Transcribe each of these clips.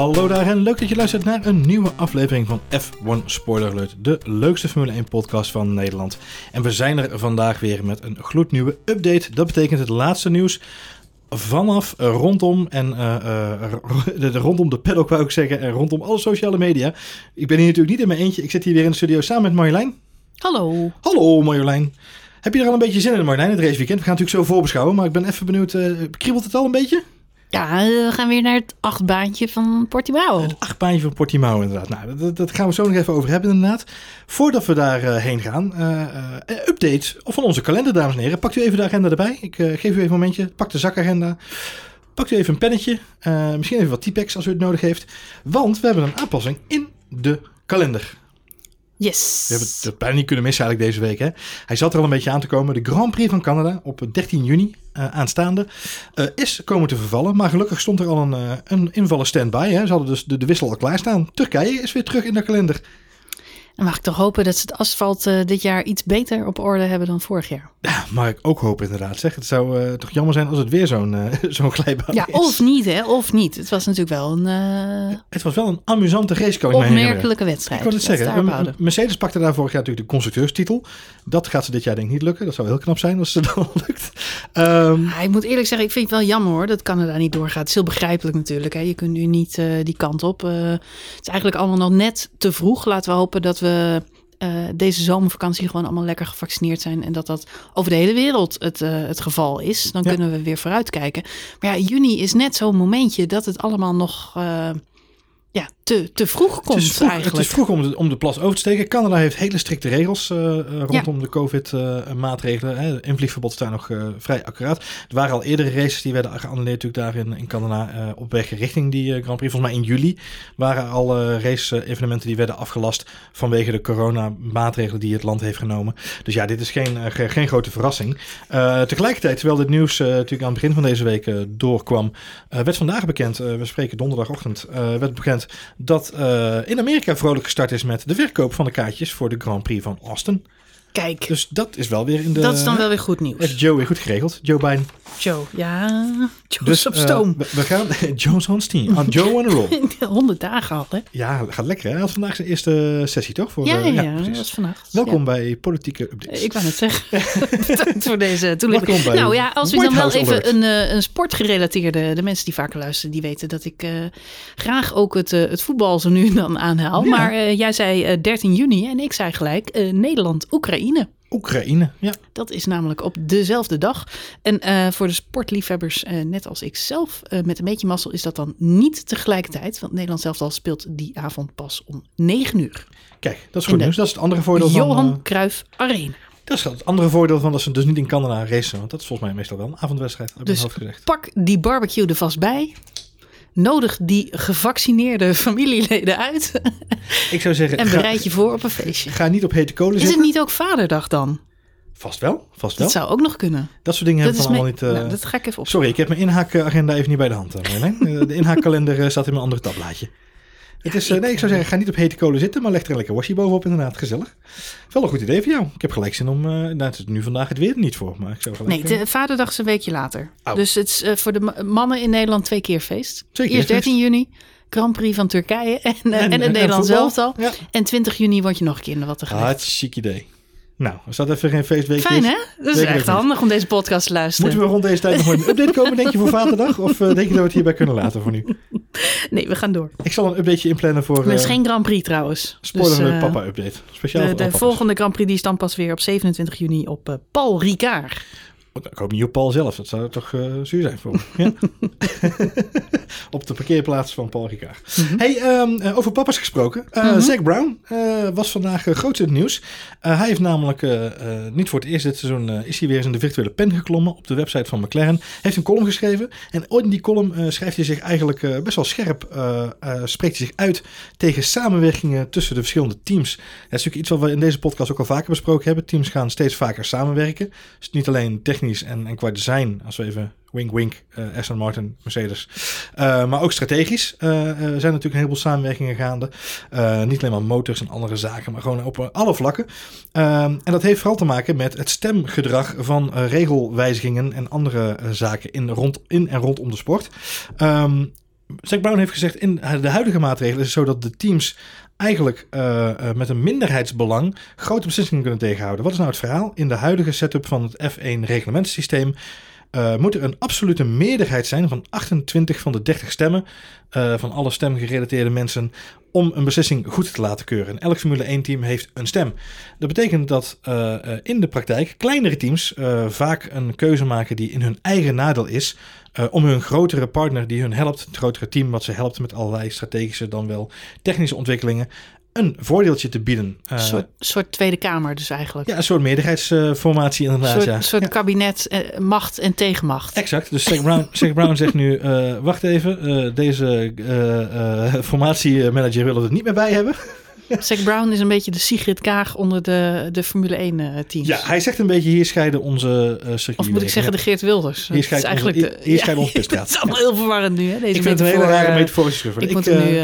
Hallo daar en leuk dat je luistert naar een nieuwe aflevering van F1 Spoiler Alert, de leukste Formule 1 podcast van Nederland. En we zijn er vandaag weer met een gloednieuwe update. Dat betekent het laatste nieuws vanaf eh, rondom en eh, eh, rondom de paddock wou ik zeggen en rondom alle sociale media. Ik ben hier natuurlijk niet in mijn eentje. Ik zit hier weer in de studio samen met Marjolein. Hallo. Hallo Marjolein. Heb je er al een beetje zin in Marjolein, het raceweekend? We gaan natuurlijk zo voorbeschouwen, maar ik ben even benieuwd. eh, kriebelt het al een beetje? Ja, we gaan weer naar het achtbaantje van Portimao. Het achtbaantje van Portimao inderdaad. Nou, dat, dat gaan we zo nog even over hebben inderdaad. Voordat we daarheen heen gaan, eh, eh, update van onze kalender dames en heren. Pakt u even de agenda erbij. Ik eh, geef u even een momentje. Pak de zakagenda. Pakt u even een pennetje. Eh, misschien even wat typex als u het nodig heeft. Want we hebben een aanpassing in de kalender. Yes. We hebben het bijna niet kunnen missen eigenlijk deze week. Hè? Hij zat er al een beetje aan te komen. De Grand Prix van Canada op 13 juni eh, aanstaande eh, is komen te vervallen. Maar gelukkig stond er al een, eh, een invaller stand-by. Ze hadden dus de, de wissel al klaarstaan. Turkije is weer terug in de kalender. En mag ik toch hopen dat ze het asfalt eh, dit jaar iets beter op orde hebben dan vorig jaar. Ja, mag ik ook hopen inderdaad. Zeg. Het zou eh, toch jammer zijn als het weer zo'n eh, zo'n glijbaan Ja, is. of niet hè, of niet. Het was natuurlijk wel een Het was wel een amusante race, kan ik me opmerkelijke Ik wedstrijd. wil het Laten we zeggen. Mercedes pakte daar vorig jaar natuurlijk de constructeurstitel. Dat gaat ze dit jaar denk ik niet lukken. Dat zou heel knap zijn als ze dat lukt. Ja, ik moet eerlijk zeggen, ik vind het wel jammer hoor dat Canada niet doorgaat. Het is heel begrijpelijk natuurlijk. Hè. Je kunt nu niet die kant op. Het is eigenlijk allemaal nog net te vroeg. Laten we hopen dat we eh, deze zomervakantie gewoon allemaal lekker gevaccineerd zijn. En dat dat over de hele wereld het, eh, het geval is. Dan Ja. kunnen we weer vooruitkijken. Maar ja, juni is net zo'n momentje dat het allemaal nog eh, ja, te, te vroeg komt het, is vroeg, eigenlijk. het is vroeg om de, om de plas over te steken. Canada heeft hele strikte regels eh, eh, rondom de COVID-maatregelen. Het invliegverbod staat nog eh, vrij accuraat. Er waren al eerdere races die werden geannuleerd natuurlijk daar in, in Canada eh, op weg richting die eh, Grand Prix. Volgens mij in juli waren er al eh, race-evenementen die werden afgelast vanwege de corona-maatregelen die het land heeft genomen. Dus ja, dit is geen, eh, ge- geen grote verrassing. Eh, tegelijkertijd, terwijl dit nieuws eh, natuurlijk aan het begin van deze week eh, doorkwam, eh, werd vandaag bekend, eh, we spreken donderdagochtend, eh, werd bekend dat eh, in Amerika vrolijk gestart is met de verkoop van de kaartjes voor de Grand Prix van Austin. Kijk, Dus dat is wel weer in de... dat is dan wel weer goed nieuws. Heeft Joe weer goed geregeld, Joe Biden. Joe, ja, Joe Dus is op eh, stoom. we, we gaan, Joe's on steam, on Joe on a roll. 100 dagen al, hè? Ja, gaat lekker hè. Hij had vandaag zijn eerste sessie toch? Voor, Ja, eh, ja, ja, precies. dat was vannacht. Welkom bij Politieke Updates. Ja. Ik wou net zeggen. Bedankt voor deze toelichting. Nou ja, als we White dan wel even een, eh, een sportgerelateerde... De mensen die vaker luisteren, die weten dat ik eh, graag ook het, eh, het voetbal zo nu en dan aanhaal. Maar eh, jij zei eh, 13 juni en ik zei gelijk eh, Nederland-Oekraïne. Oekraïne, ja. Dat is namelijk op dezelfde dag. En eh, voor de sportliefhebbers, eh, net als ik zelf, eh, met een beetje mazzel, is dat dan niet tegelijkertijd. Want Nederland zelf al speelt die avond pas om 9 uur. Kijk, dat is goed nieuws. Dat is het andere voordeel van... Johan Cruijff Arena. dat is het andere voordeel van dat ze dus niet in Canada racen. Want dat is volgens mij meestal wel een avondwedstrijd, heb Dus gezegd. pak die barbecue er vast bij. Nodig die gevaccineerde familieleden uit. Ik zou zeggen, En ga, bereid je voor op een feestje. ga niet op hete kolen Is het zitten. niet ook vaderdag dan? Vast wel, vast wel. Dat zou ook nog kunnen. Dat soort dingen Dat heb is ik dan me- allemaal niet... eh, nou, dat ga ik even op. Sorry, ik heb mijn inhaakagenda even niet bij de hand. eh. Eh, de inhaakkalender eh, staat in mijn andere tabblaadje. Het is, eh, nee, ik zou zeggen, ga niet op hete kolen zitten, maar leg er een lekker wasje bovenop inderdaad. Gezellig. Wel een goed idee voor jou. Ik heb gelijk zin om... eh nou, het is nu vandaag het weer er niet voor, maar ik zou gelijk... Nee, eh, de vaderdag is een weekje later. Oh. Dus het is eh, voor de ma- mannen in Nederland twee keer feest. Eerst feest. 13 juni, Grand Prix van Turkije en, eh, en, en het Nederlands elftal. Ja. En 20 juni word je nog een keer in de watten gelegd. Hartstikke idee. Nou, als dat even geen feestweek Fijn hè? Dat is echt niet. handig om deze podcast te luisteren. Moeten we rond deze tijd nog een update komen, denk je, voor Vaderdag? Of eh, denk je dat we het hierbij kunnen laten voor nu? Nee, we gaan door. Ik zal een updateje inplannen voor Er is eh geen Grand Prix trouwens. Spoiler Dus, met eh, Papa update. Speciaal De, voor de volgende Grand Prix die is dan pas weer op 27 juni op Paul Ricard. Oh, Ik hoop niet op Paul zelf. Dat zou toch eh, zuur zijn voor me. Ja? op de parkeerplaats van Paul Ricard. Mhm. Hey, ehm, eh, over papa's gesproken. Eh Zac Brown was vandaag uh, groot in het nieuws. Hij heeft namelijk niet voor het eerst dit seizoen is hij weer eens in de virtuele pen geklommen op de website van McLaren. Heeft een column geschreven. En in die column schrijft hij zich eigenlijk best wel scherp, spreekt hij zich uit tegen samenwerkingen tussen de verschillende teams. Dat is natuurlijk iets wat we in deze podcast ook al vaker besproken hebben. Teams gaan steeds vaker samenwerken. Dus niet alleen technisch en, en qua design, als we even wink wink, eh Aston Martin, Mercedes. Uh, maar ook strategisch uh, uh, zijn natuurlijk een heleboel samenwerkingen gaande. Uh, niet alleen maar motors en andere zaken, maar gewoon op alle vlakken. en dat heeft vooral te maken met het stemgedrag van regelwijzigingen en andere zaken in, rond, in en rondom de sport. Um, Zack Brown heeft gezegd, in de huidige maatregelen is het zo dat de teams eigenlijk uh, uh, met een minderheidsbelang grote beslissingen kunnen tegenhouden. Wat is nou het verhaal? In de huidige setup van het F1 reglementensysteem uh, moet er een absolute meerderheid zijn van 28 van de 30 stemmen van alle stemgerelateerde mensen om een beslissing goed te laten keuren. En elk Formule 1 team heeft een stem. Dat betekent dat uh, in de praktijk kleinere teams uh, vaak een keuze maken die in hun eigen nadeel is. om hun grotere partner die hun helpt, het grotere team wat ze helpt met allerlei strategische dan wel technische ontwikkelingen, een voordeeltje te bieden. Een uh, soort, soort, Tweede Kamer dus eigenlijk. Ja, een soort meerderheidsformatie uh, inderdaad. Een soort, ja. soort ja. kabinet, uh, macht en tegenmacht. Exact. Dus Zack Brown, Zack Brown zegt nu, eh, wacht even, deze formatiemanager wil het niet meer bij hebben. Zack Brown is een beetje de Sigrid Kaag onder de, de Formule 1 teams. Ja, hij zegt een beetje, hier scheiden onze circuit. Of moet ik zeggen de Geert Wilders. Hier scheidt eigenlijk onze, hier, hier ja. Het is allemaal heel verwarrend nu, hè, deze Ik vind het een hele rare metaforische Ik, ik moet nu...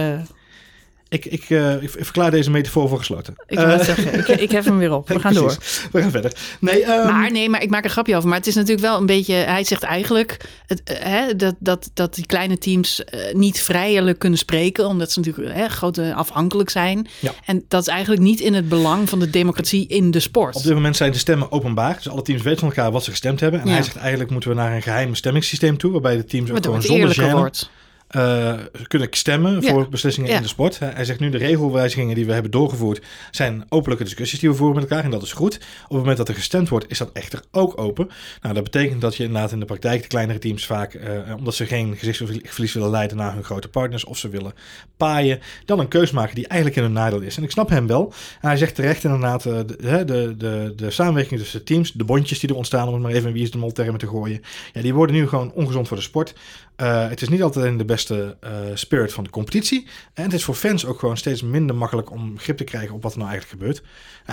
Ik, ik, uh, ik, verklaar deze metafoor voor gesloten. Ik wil uh, zeggen, ik, ik hef hem weer op. We gaan door. We gaan verder. Nee, um... maar nee, maar ik maak een grapje over. Maar het is natuurlijk wel een beetje... Hij zegt eigenlijk het, uh, hè, dat, dat, dat die kleine teams niet vrijelijk kunnen spreken. Omdat ze natuurlijk hè, groot afhankelijk zijn. Ja. En dat is eigenlijk niet in het belang van de democratie in de sport. Op dit moment zijn de stemmen openbaar. Dus alle teams weten van elkaar wat ze gestemd hebben. En Ja. hij zegt eigenlijk moeten we naar een geheim stemmingssysteem toe. Waarbij de teams ook gewoon zonder wordt. Uh, kunnen stemmen Ja. voor beslissingen Ja. in de sport. Hij zegt nu de regelwijzigingen die we hebben doorgevoerd zijn openlijke discussies die we voeren met elkaar en dat is goed. Op het moment dat er gestemd wordt is dat echter ook open. Nou, dat betekent dat je inderdaad in de praktijk de kleinere teams vaak, uh, omdat ze geen gezichtsverlies willen leiden naar hun grote partners of ze willen paaien, dan een keus maken die eigenlijk in hun nadeel is. En ik snap hem wel. En hij zegt terecht inderdaad, uh, de, de, de, de samenwerking tussen de teams, de bondjes die er ontstaan, om het maar even in wie is de mol termen te gooien, ja, die worden nu gewoon ongezond voor de sport. Uh, het is niet altijd in de beste uh, spirit van de competitie. En het is voor fans ook gewoon steeds minder makkelijk om grip te krijgen op wat er nou eigenlijk gebeurt.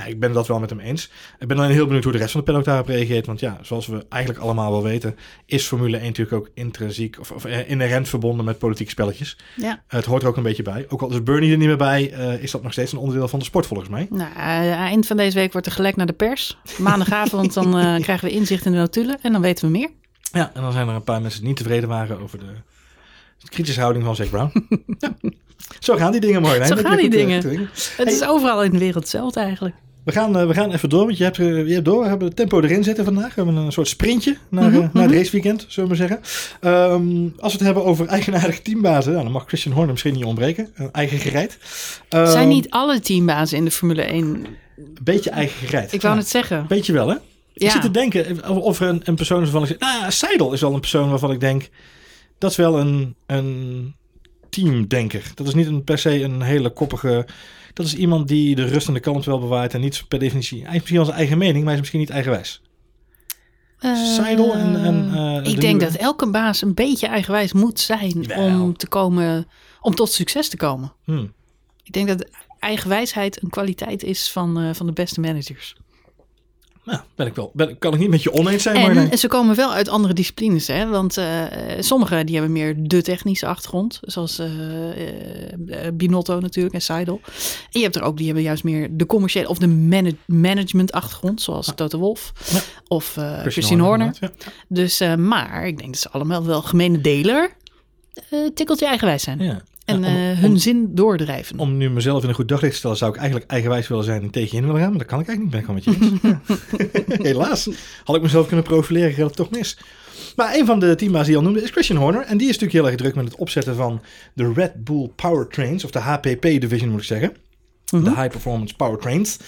Ik ben dat wel met hem eens. Ik ben dan heel benieuwd hoe de rest van de paddock daarop reageert. Want ja, zoals we eigenlijk allemaal wel weten, is Formule 1 natuurlijk ook intrinsiek of, of uh, inherent verbonden met politieke spelletjes. Ja. het hoort er ook een beetje bij. Ook al is Bernie er niet meer bij, is dat nog steeds een onderdeel van de sport volgens mij. Nou, eind van deze week wordt er gelekt naar de pers. Maandagavond dan krijgen we inzicht in de notulen en dan weten we meer. Ja, en dan zijn er een paar mensen die niet tevreden waren over de kritische houding van Zack Brown. ja. Zo gaan die dingen mooi. Zo gaan die goed, dingen. Het is overal in de wereld hetzelfde eigenlijk. We gaan, uh, we gaan even door, want je hebt, uh, je hebt door. We hebben het tempo erin zitten vandaag. We hebben een soort sprintje naar, mm -hmm. naar het raceweekend, zullen we maar zeggen. Um, als we het hebben over eigenaardige teambazen, nou, dan mag Christian Horner misschien niet ontbreken. Een eigen gereid. Um, Zijn niet alle teambazen in de Formule 1... Een beetje eigen gereid. Ik wou ja. het zeggen. Beetje wel, hè? Ja. Ik zit te denken of er een, een persoon is waarvan ik zeg... Nou, Seidel is wel een persoon waarvan ik denk... Dat is wel een, een teamdenker. Dat is niet een, per se een hele koppige... Dat is iemand die de rust en de kalmte wel bewaart... en niet per definitie... Hij heeft misschien wel zijn eigen mening... maar hij is misschien niet eigenwijs. Uh, Seidel en... en uh, ik denk nieuwe... dat elke baas een beetje eigenwijs moet zijn... Om te komen... om tot succes te komen. Hmm. Ik denk dat eigenwijsheid een kwaliteit is van, uh, van de beste managers. Nou, ben ik wel, ben, kan ik niet met je oneens zijn. En, maar ze komen wel uit andere disciplines. Hè? Want uh, sommigen die hebben meer de technische achtergrond. Zoals uh, uh, Binotto natuurlijk en Seidel. En je hebt er ook die hebben juist meer de commerciële of de man management achtergrond. Zoals ja. Toto Wolf ja. of Christine Horner. Ja. Dus, maar ik denk dat ze allemaal wel gemene deler tikkeltje eigenwijs zijn. Ja. En om, uh, hun om, zin doordrijven. Om nu mezelf in een goed daglicht te stellen, zou ik eigenlijk eigenwijs willen zijn en tegen je in willen gaan. Maar dat kan ik eigenlijk niet, ben ik met je Helaas. Had ik mezelf kunnen profileren, gaat het toch mis. Maar een van de teambaas die je al noemde is Christian Horner. En die is natuurlijk heel erg druk met het opzetten van de Red Bull Powertrains. Of de HPP division moet ik zeggen. -hmm. De High Performance Powertrains.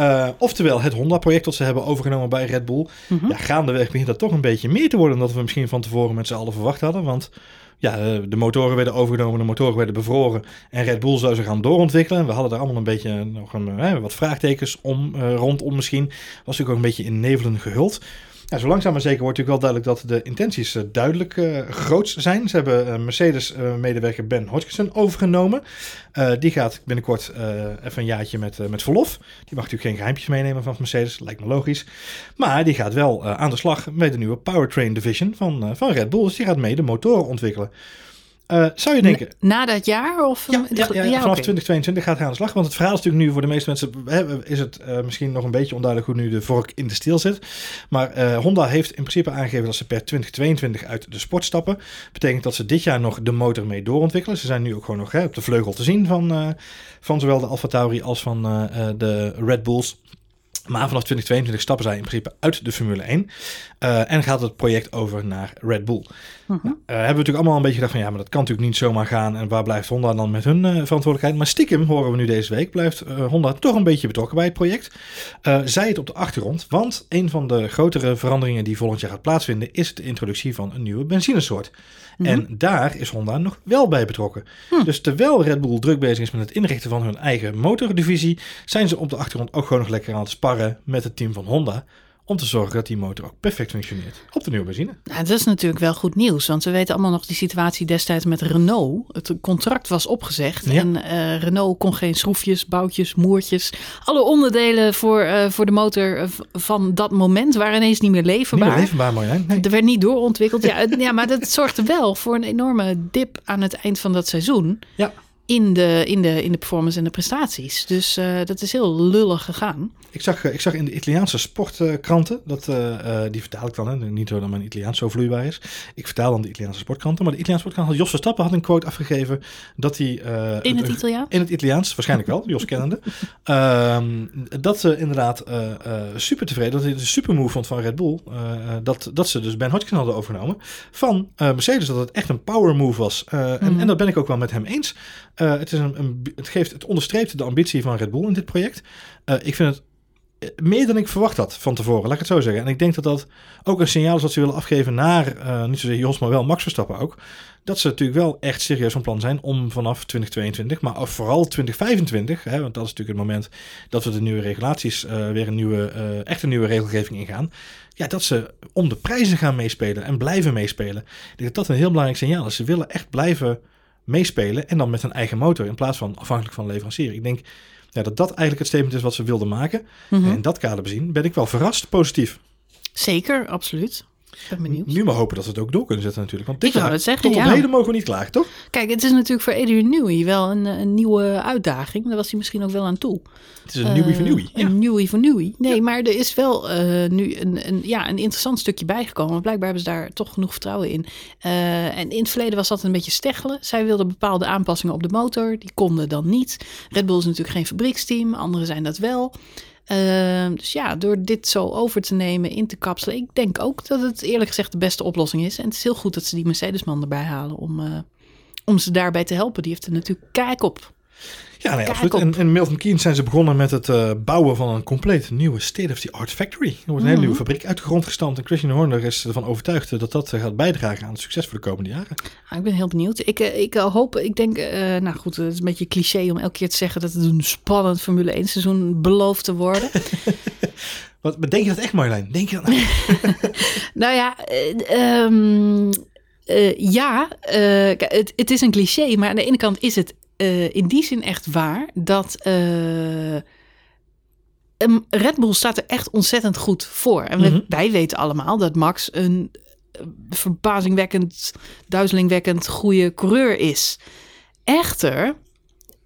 Uh, oftewel het Honda-project dat ze hebben overgenomen bij Red Bull. Mm -hmm. Ja, gaandeweg begint dat toch een beetje meer te worden dan dat we misschien van tevoren met z'n allen verwacht hadden. Want ja, de motoren werden overgenomen, de motoren werden bevroren. En Red Bull zou ze gaan doorontwikkelen. We hadden er allemaal een beetje nog een, hè, wat vraagtekens om, uh, rondom misschien. Was natuurlijk ook een beetje in nevelen gehuld. Zo langzaam maar zeker wordt natuurlijk wel duidelijk dat de intenties uh, duidelijk uh, zijn. Ze hebben uh, Mercedes-medewerker Ben Hodgson overgenomen. die gaat binnenkort even een jaartje met, met verlof. Die mag natuurlijk geen geheimpjes meenemen van Mercedes, lijkt me logisch. Maar die gaat wel aan de slag met de nieuwe Powertrain Division van, van Red Bull. Dus die gaat mee de motoren ontwikkelen. Uh, zou je denken? Na, dat jaar? Of, ja, ja, ja, ja vanaf 2022 gaat hij aan de slag. Want het verhaal is natuurlijk nu voor de meeste mensen... Hè, is het uh, misschien nog een beetje onduidelijk hoe nu de vork in de steel zit. Maar uh, Honda heeft in principe aangegeven dat ze per 2022 uit de sport stappen. Betekent dat ze dit jaar nog de motor mee doorontwikkelen. Ze zijn nu ook gewoon nog hè, op de vleugel te zien van, van zowel de Alfa Tauri als van de Red Bulls. Maar vanaf 2022 stappen zij in principe uit de Formule 1. Uh, en gaat het project over naar Red Bull. -huh. nou, uh, hebben we natuurlijk allemaal een beetje gedacht van ja, maar dat kan natuurlijk niet zomaar gaan. En waar blijft Honda dan met hun verantwoordelijkheid? Maar stiekem horen we nu deze week, blijft Honda toch een beetje betrokken bij het project. zij het op de achtergrond, want een van de grotere veranderingen die volgend jaar gaat plaatsvinden is de introductie van een nieuwe benzinesoort. -hmm. En daar is Honda nog wel bij betrokken. Hm. Dus terwijl Red Bull druk bezig is met het inrichten van hun eigen motordivisie, zijn ze op de achtergrond ook gewoon nog lekker aan het sparren met het team van Honda om te zorgen dat die motor ook perfect functioneert op de nieuwe benzine. Nou, dat is natuurlijk wel goed nieuws, want we weten allemaal nog die situatie destijds met Renault. Het contract was opgezegd ja. en uh, Renault kon geen schroefjes, boutjes, moertjes, alle onderdelen voor, uh, voor de motor van dat moment waren ineens niet meer leverbaar. Niet meer leverbaar, Marjolein. Nee. Er werd niet doorontwikkeld. ja, ja, maar dat zorgde wel voor een enorme dip aan het eind van dat seizoen. Ja in de, in de, in de performance en de prestaties. Dus uh, dat is heel lullig gegaan. Ik zag, ik zag in de Italiaanse sportkranten, dat, uh, die vertaal ik dan, hè, niet zo dat mijn Italiaans zo vloeibaar is. Ik vertaal dan de Italiaanse sportkranten, maar de Italiaanse sportkrant Jos Verstappen had een quote afgegeven dat hij... Uh, in het Italiaans? In het Italiaans, waarschijnlijk wel, Jos kennende. Uh, dat ze inderdaad super tevreden, dat hij het een super move vond van Red Bull, dat, dat ze dus Ben Hodgkin hadden overgenomen van Mercedes, dat het echt een power move was. Mm en, en dat ben ik ook wel met hem eens. Uh, het, is een, een, het, geeft, het onderstreept de ambitie van Red Bull in dit project. Uh, ik vind het meer dan ik verwacht had van tevoren, laat ik het zo zeggen. En ik denk dat dat ook een signaal is dat ze willen afgeven naar, niet zozeer Jos, maar wel Max Verstappen ook. Dat ze natuurlijk wel echt serieus van plan zijn om vanaf 2022, maar vooral 2025, hè, want dat is natuurlijk het moment dat we de nieuwe regulaties weer een nieuwe, echt een nieuwe regelgeving ingaan. Ja, dat ze om de prijzen gaan meespelen en blijven meespelen. Ik denk dat dat een heel belangrijk signaal is. Ze willen echt blijven meespelen en dan met een eigen motor in plaats van afhankelijk van leverancier. Ik denk ja, dat dat eigenlijk het statement is wat ze wilden maken. Mm -hmm. En in dat kader bezien ben ik wel verrast positief. Zeker, absoluut. Ben benieuwd. Nu maar hopen dat ze het ook door kunnen zetten natuurlijk. Want dit ik zou het zeggen, tot op ja. heden mogen we niet klagen, toch? Kijk, het is natuurlijk voor Adrian Newey wel een, een nieuwe uitdaging. Daar was hij misschien ook wel aan toe. Het is een uh, Newey van Newey. Een Newey van Newey. Nee, ja. maar er is wel uh, nu een, een, ja, een interessant stukje bijgekomen. Want blijkbaar hebben ze daar toch genoeg vertrouwen in. Uh, en in het verleden was dat een beetje steggelen. Zij wilden bepaalde aanpassingen op de motor. Die konden dan niet. Red Bull is natuurlijk geen fabrieksteam. Anderen zijn dat wel. Uh, dus ja, door dit zo over te nemen, in te kapselen. Ik denk ook dat het eerlijk gezegd de beste oplossing is. En het is heel goed dat ze die Mercedes-man erbij halen om, uh, om ze daarbij te helpen. Die heeft er natuurlijk kijk op. Ja, nee, absoluut. En in Milton Keynes zijn ze begonnen met het uh, bouwen van een compleet nieuwe state-of-the-art factory. Er wordt een mm. hele nieuwe fabriek uit de grond gestampt. En Christian Horner is ervan overtuigd dat dat gaat bijdragen aan het succes voor de komende jaren. Ah, ik ben heel benieuwd. Ik, ik hoop, ik denk, uh, nou goed, het is een beetje cliché om elke keer te zeggen dat het een spannend Formule 1 seizoen belooft te worden. Wat denk je dat echt, Marjolein? Denk je dat nou? nou ja, uh, um, ja, het, het is een cliché, maar aan de ene kant is het uh, in die zin echt waar dat uh, Red Bull staat er echt ontzettend goed voor. En mm -hmm. wij weten allemaal dat Max een verbazingwekkend, duizelingwekkend goede coureur is. Echter,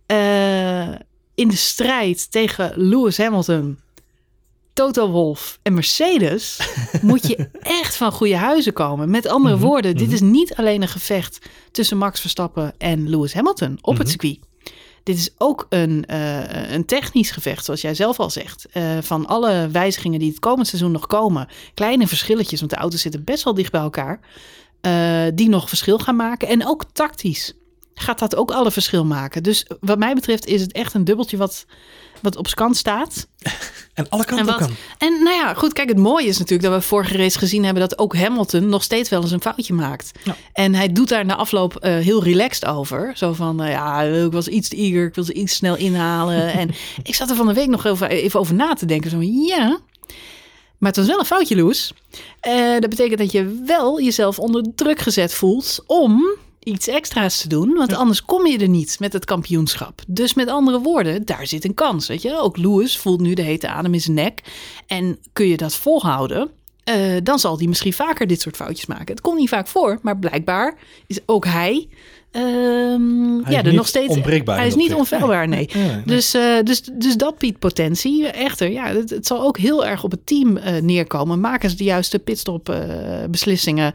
uh, in de strijd tegen Lewis Hamilton, Toto Wolff en Mercedes moet je echt van goede huizen komen. Met andere mm -hmm. woorden, dit is niet alleen een gevecht tussen Max Verstappen en Lewis Hamilton op mm -hmm. het circuit. Dit is ook een, uh, een technisch gevecht, zoals jij zelf al zegt. Uh, van alle wijzigingen die het komend seizoen nog komen. Kleine verschilletjes, want de auto's zitten best wel dicht bij elkaar. Uh, die nog verschil gaan maken. En ook tactisch gaat dat ook alle verschil maken. Dus wat mij betreft is het echt een dubbeltje wat, wat op kant staat. En alle kanten en kan. En nou ja, goed, kijk, het mooie is natuurlijk dat we vorige race gezien hebben dat ook Hamilton nog steeds wel eens een foutje maakt. Ja. En hij doet daar na afloop uh, heel relaxed over. Zo van, uh, ja, ik was iets te eager, ik wil ze iets snel inhalen. en ik zat er van de week nog even, even over na te denken. Zo ja, maar het was wel een foutje, Loes. Uh, dat betekent dat je wel jezelf onder druk gezet voelt om iets extra's te doen. Want ja. anders kom je er niet met het kampioenschap. Dus met andere woorden, daar zit een kans. Weet je? Ook Lewis voelt nu de hete adem in zijn nek. En kun je dat volhouden? Eh, dan zal hij misschien vaker dit soort foutjes maken. Het komt niet vaak voor, maar blijkbaar is ook hij Ehm, Hij ja, is er nog steeds. onbreekbaar Hij is niet onfeilbaar, nee. Nee, nee. Dus, eh, dus, dus dat biedt potentie. Echter, ja, het, het zal ook heel erg op het team eh, neerkomen. Maken ze de juiste pitstop beslissingen,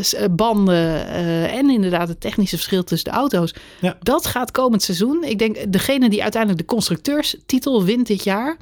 s- eh, banden en inderdaad het technische verschil tussen de auto's. Ja. Dat gaat komend seizoen. Ik denk degene die uiteindelijk de constructeurstitel wint dit jaar.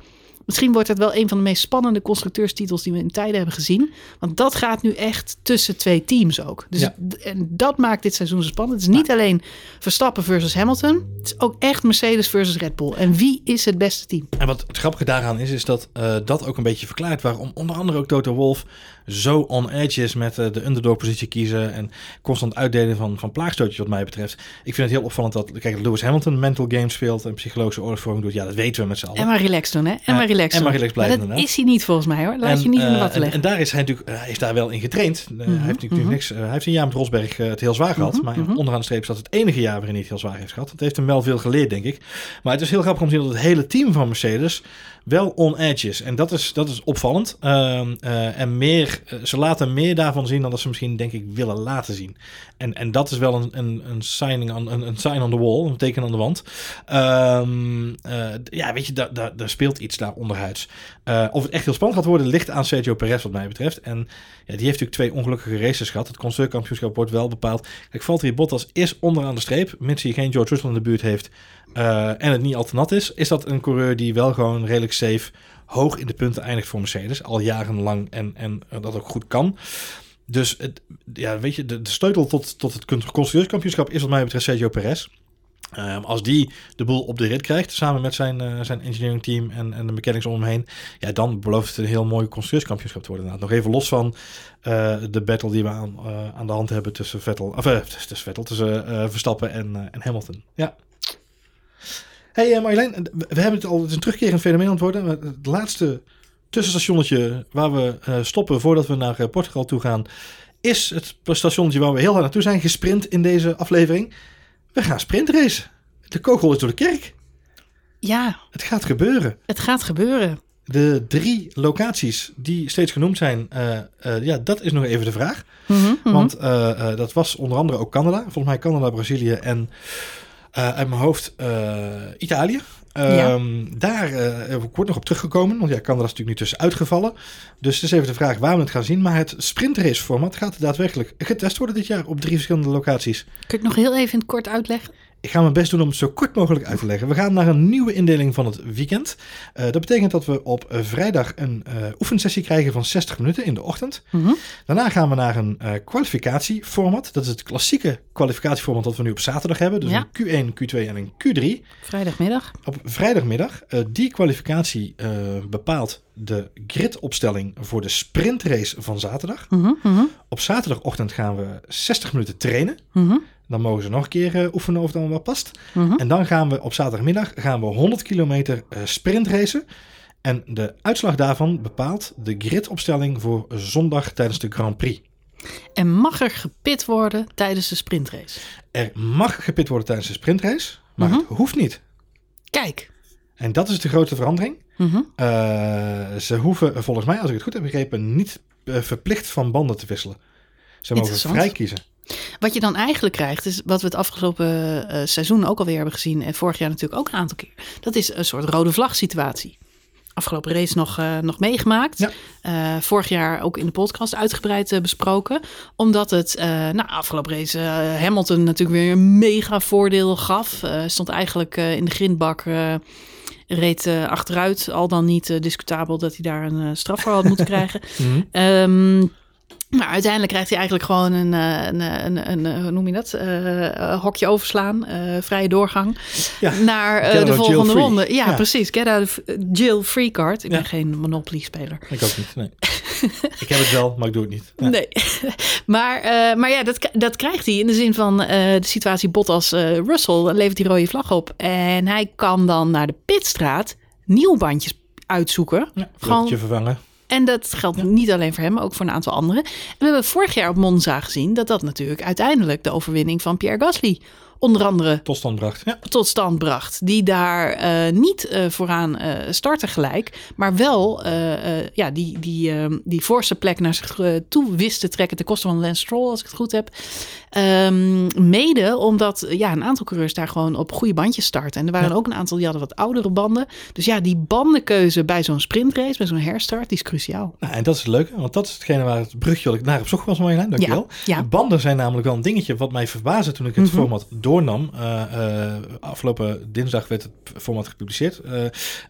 Misschien wordt het wel een van de meest spannende constructeurstitels die we in tijden hebben gezien. Want dat gaat nu echt tussen twee teams ook. Dus Ja. en dat maakt dit seizoen zo spannend. Het is niet alleen Verstappen versus Hamilton. Het is ook echt Mercedes versus Red Bull. En wie is het beste team? En wat het grappige daaraan is, is dat eh, dat ook een beetje verklaart waarom onder andere ook Toto Wolf zo on edge is met eh, de underdog positie kiezen en constant uitdelen van, van plaagstootjes wat mij betreft. Ik vind het heel opvallend dat, kijk, Lewis Hamilton mental games speelt en psychologische oorlogsvoering doet. Ja, dat weten we met z'n allen. En maar relax doen, hè? En Ja, maar relax en maar doen. relax blijven, Maar dat inderdaad. is hij niet volgens mij, hoor. Laat je niet in de eh, watten en, leggen. en daar is hij natuurlijk, hij is daar wel in getraind. Eh, hij heeft natuurlijk mhm. niks. eh, hij heeft een jaar met Rosberg eh, het heel zwaar gehad, Mhm, maar mhm. onderaan de streep is dat het enige jaar waarin hij het heel zwaar heeft gehad. Het heeft hem wel veel geleerd, denk ik. Maar het is heel grappig om te zien dat het hele team van Mercedes wel on edge is. En dat is, dat is opvallend. Ehm, eh, en meer, eh, ze laten meer daarvan zien dan dat ze misschien, denk ik, willen laten zien. En, en dat is wel een, een, een, signing een, een sign on the wall, een teken aan de wand. Ehm, eh, ja, weet je, daar, daar, speelt iets daar onderhuids. Eh, of het echt heel spannend gaat worden, ligt aan Sergio Perez wat mij betreft. En ja, die heeft natuurlijk twee ongelukkige races gehad. Het constructeurkampioenschap wordt wel bepaald. Kijk, Valtteri Bottas is onderaan de streep, mits hij geen George Russell in de buurt heeft en het niet al te nat is, is dat een coureur die wel gewoon redelijk safe hoog in de punten eindigt voor Mercedes. Al jarenlang en, en eh, dat ook goed kan. Dus het, ja, weet je, de, de sleutel tot, tot het constructeurskampioenschap is wat mij betreft Sergio Perez. Ehm, als die de boel op de rit krijgt, samen met zijn, eh, zijn engineering team en, en de mechanics om hem heen, ja, dan belooft het een heel mooi constructeurskampioenschap te worden. Inderdaad. Nog even los van eh, de battle die we aan, aan de hand hebben tussen Vettel, of, tussen Vettel, tussen Verstappen en, en Hamilton. Ja. Hey uh, Marjolein, we hebben het al, het is een terugkerend fenomeen aan het worden. Het laatste tussenstationnetje waar we uh, stoppen voordat we naar uh, Portugal toe gaan, is het stationnetje waar we heel hard naartoe zijn gesprint in deze aflevering. We gaan sprintracen. De kogel is door de kerk. Ja. Het gaat gebeuren. Het gaat gebeuren. De drie locaties die steeds genoemd zijn, uh, uh, ja, dat is nog even de vraag. Mm -hmm, Want uh, dat was onder andere ook Canada. Volgens mij Canada, Brazilië en uit mijn hoofd Italië. Ja. Um, daar uh, wordt nog op teruggekomen, want ja, Canada is natuurlijk nu tussen uitgevallen. Dus het is even de vraag waar we het gaan zien. Maar het sprintrace format gaat daadwerkelijk getest worden dit jaar op drie verschillende locaties. Kun je het nog heel even in het kort uitleggen? Ik ga mijn best doen om het zo kort mogelijk uit te leggen. We gaan naar een nieuwe indeling van het weekend. Uh, dat betekent dat we op uh, vrijdag een uh, oefensessie krijgen van 60 minuten in de ochtend. Mhm. Mm -hmm. Daarna gaan we naar een kwalificatieformat. Dat is het klassieke kwalificatieformat dat we nu op zaterdag hebben. Dus ja. een Q1, Q2 en een Q3. Vrijdagmiddag. Op vrijdagmiddag. die kwalificatie bepaalt de gridopstelling voor de sprintrace van zaterdag. Mm -hmm. Mm -hmm. Op zaterdagochtend gaan we 60 minuten trainen. Mhm. Dan mogen ze nog een keer uh, oefenen of het allemaal past. Mhm. En dan gaan we op zaterdagmiddag gaan we 100 kilometer uh, sprintracen. En de uitslag daarvan bepaalt de gridopstelling voor zondag tijdens de Grand Prix. En mag er gepit worden tijdens de sprintrace? Er mag gepit worden tijdens de sprintrace, maar Mhm. het hoeft niet. Kijk. En dat is de grote verandering. Mhm. Uh, ze hoeven volgens mij, als ik het goed heb begrepen, niet verplicht van banden te wisselen. Ze mogen vrij kiezen. Wat je dan eigenlijk krijgt, is wat we het afgelopen uh, seizoen ook alweer hebben gezien. En vorig jaar natuurlijk ook een aantal keer. Dat is een soort rode vlag situatie. Afgelopen race nog, uh, nog meegemaakt. Ja. Uh, vorig jaar ook in de podcast uitgebreid besproken. Omdat het, nou, afgelopen race Hamilton natuurlijk weer een mega voordeel gaf. stond eigenlijk in de grindbak reed uh, achteruit. Al dan niet uh, discutabel dat hij daar een uh, straf voor had moeten krijgen. Mm -hmm. um, maar uiteindelijk krijgt hij eigenlijk gewoon een, een, een, een, een hoe noem je dat? Uh, hokje overslaan, uh, vrije doorgang ja. naar uh, de volgende ronde. Ja, ja, precies. Get out of jail free card. Ik ja. ben geen Monopoly-speler. Ik ook niet. Nee. ik heb het wel, maar ik doe het niet. Nee, nee. maar, maar ja, dat, dat krijgt hij in de zin van de situatie Bottas Russell levert die rode vlag op en hij kan dan naar de pitstraat nieuw bandjes uitzoeken. Ja, Gewoon vervangen. En dat geldt ja. niet alleen voor hem, maar ook voor een aantal anderen. En we hebben vorig jaar op Monza gezien dat dat natuurlijk uiteindelijk de overwinning van Pierre Gasly onder andere Tot stand bracht. Ja. tot stand bracht. Die daar eh, niet eh, vooraan eh, starten gelijk, maar wel eh, eh, ja, die, die, eh, die voorste plek naar zich toe wist te trekken ten koste van Lance Stroll, als ik het goed heb. Ehm, mede omdat ja, een aantal coureurs daar gewoon op goede bandjes starten. En er waren Ja. ook een aantal die hadden wat oudere banden. Dus ja, die bandenkeuze bij zo'n sprintrace, bij zo'n herstart, die is cruciaal. Nou, en dat is het leuke, want dat is hetgene waar het brugje wat ik naar op zoek was, Marjolein. Dankjewel. Ja, ja. De banden zijn namelijk wel een dingetje wat mij verbaasde toen ik het Mhm. format doornam. Eh, eh, afgelopen dinsdag werd het format gepubliceerd. Eh,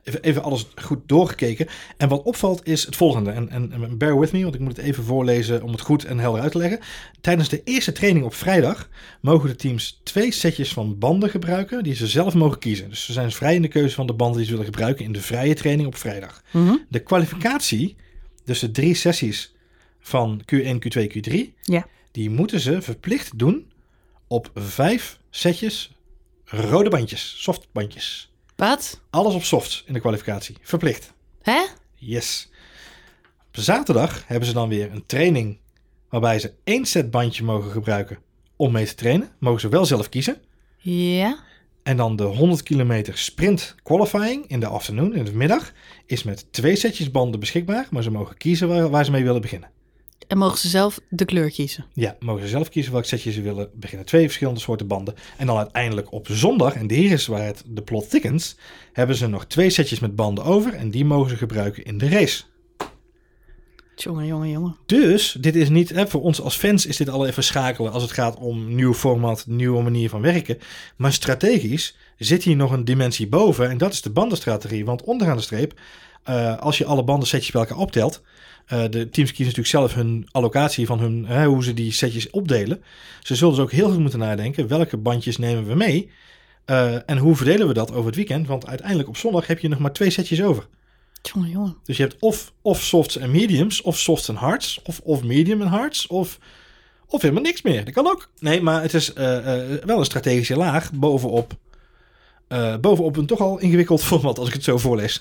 even, even alles goed doorgekeken. En wat opvalt is het volgende. En, en, en bear with me, want ik moet het even voorlezen om het goed en helder uit te leggen. Tijdens de eerste training op vrijdag mogen de teams twee setjes van banden gebruiken die ze zelf mogen kiezen. Dus ze zijn vrij in de keuze van de banden die ze willen gebruiken in de vrije training op vrijdag. Mhm. De kwalificatie, dus de drie sessies van Q1, Q2, Q3, Ja. die moeten ze verplicht doen op vijf setjes rode bandjes, softbandjes. Wat? Alles op softs in de kwalificatie, verplicht. Hè? Yes. Op zaterdag hebben ze dan weer een training waarbij ze één set bandje mogen gebruiken om mee te trainen. Mogen ze wel zelf kiezen. Ja. En dan de 100 kilometer sprint qualifying in de afternoon, in de middag, is met twee setjes banden beschikbaar, maar ze mogen kiezen waar, waar ze mee willen beginnen. En mogen ze zelf de kleur kiezen? Ja, mogen ze zelf kiezen welk setje ze willen beginnen. Twee verschillende soorten banden. En dan uiteindelijk op zondag, en hier is waar het de plot thickens, hebben ze nog twee setjes met banden over en die mogen ze gebruiken in de race. Jongen, jongen, jongen. Dus dit is niet, hè, voor ons als fans is dit al even schakelen als het gaat om nieuw format, nieuwe manier van werken. Maar strategisch zit hier nog een dimensie boven en dat is de bandenstrategie. Want onderaan de streep, eh, als je alle bandensetjes bij elkaar optelt, eh, de teams kiezen natuurlijk zelf hun allocatie van hun, hè, hoe ze die setjes opdelen. Ze zullen dus ook heel goed moeten nadenken, welke bandjes nemen we mee? Eh, en hoe verdelen we dat over het weekend? Want uiteindelijk op zondag heb je nog maar twee setjes over. Jongen, jongen. Dus je hebt of, of softs en mediums, of softs en hards, of, of medium en hards, of, of helemaal niks meer. Dat kan ook. Nee, maar het is eh, wel een strategische laag bovenop, eh, bovenop een toch al ingewikkeld format, als ik het zo voorlees.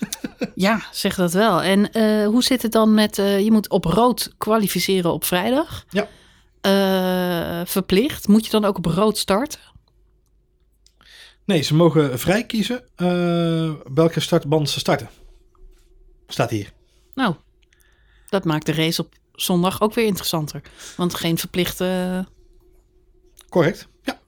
Ja, zeg dat wel. En eh, hoe zit het dan met... eh, je moet op rood kwalificeren op vrijdag. Ja. Verplicht. Moet je dan ook op rood starten? Nee, ze mogen vrij kiezen welke startband ze starten. Staat hier. Nou, dat maakt de race op zondag ook weer interessanter. Want geen verplichte... Correct. Ja.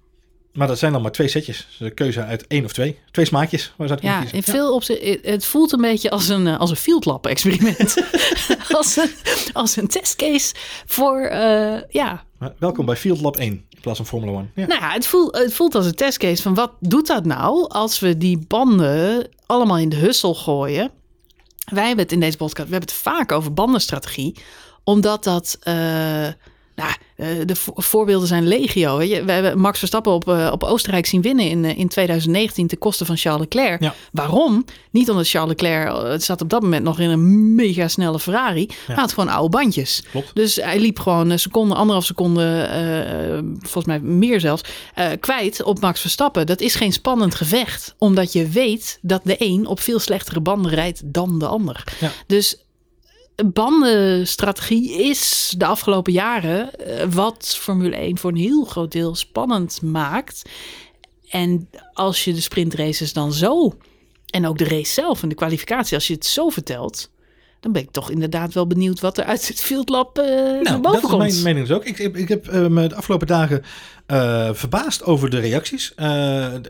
Maar dat zijn dan maar twee setjes. Dus de keuze uit één of twee. Twee smaakjes. Waar zou je Ja, kiezen? in veel opzichten... Het voelt een beetje als een, eh, als een field lab experiment. als, een, als een testcase voor... eh, ja, welkom bij Field Lab 1 in plaats van Formula 1. Ja. Nou ja, het voelt, het voelt als een testcase van wat doet dat nou als we die banden allemaal in de hussel gooien. Wij hebben het in deze podcast, we hebben het vaak over bandenstrategie, omdat dat, eh, nou, eh, de vo- voorbeelden zijn legio. We hebben Max Verstappen op, eh, op Oostenrijk zien winnen in, eh, in 2019 ten koste van Charles Leclerc. Ja. Waarom? Niet omdat Charles Leclerc, het zat op dat moment nog in een mega snelle Ferrari, maar hij had gewoon oude bandjes. Klopt. Dus hij liep gewoon een seconde, anderhalf seconde, volgens mij meer zelfs, kwijt op Max Verstappen. Dat is geen spannend gevecht, omdat je weet dat de een op veel slechtere banden rijdt dan de ander. Ja. Dus bandenstrategie is de afgelopen jaren eh, wat Formule 1 voor een heel groot deel spannend maakt. En als je de sprintraces dan zo, en ook de race zelf en de kwalificatie, als je het zo vertelt, dan ben ik toch inderdaad wel benieuwd wat er uit het Field Lab eh naar Nou, boven dat is komt. mijn mening dus ook. Ik, ik, ik heb eh, me de afgelopen dagen eh, verbaasd over de reacties.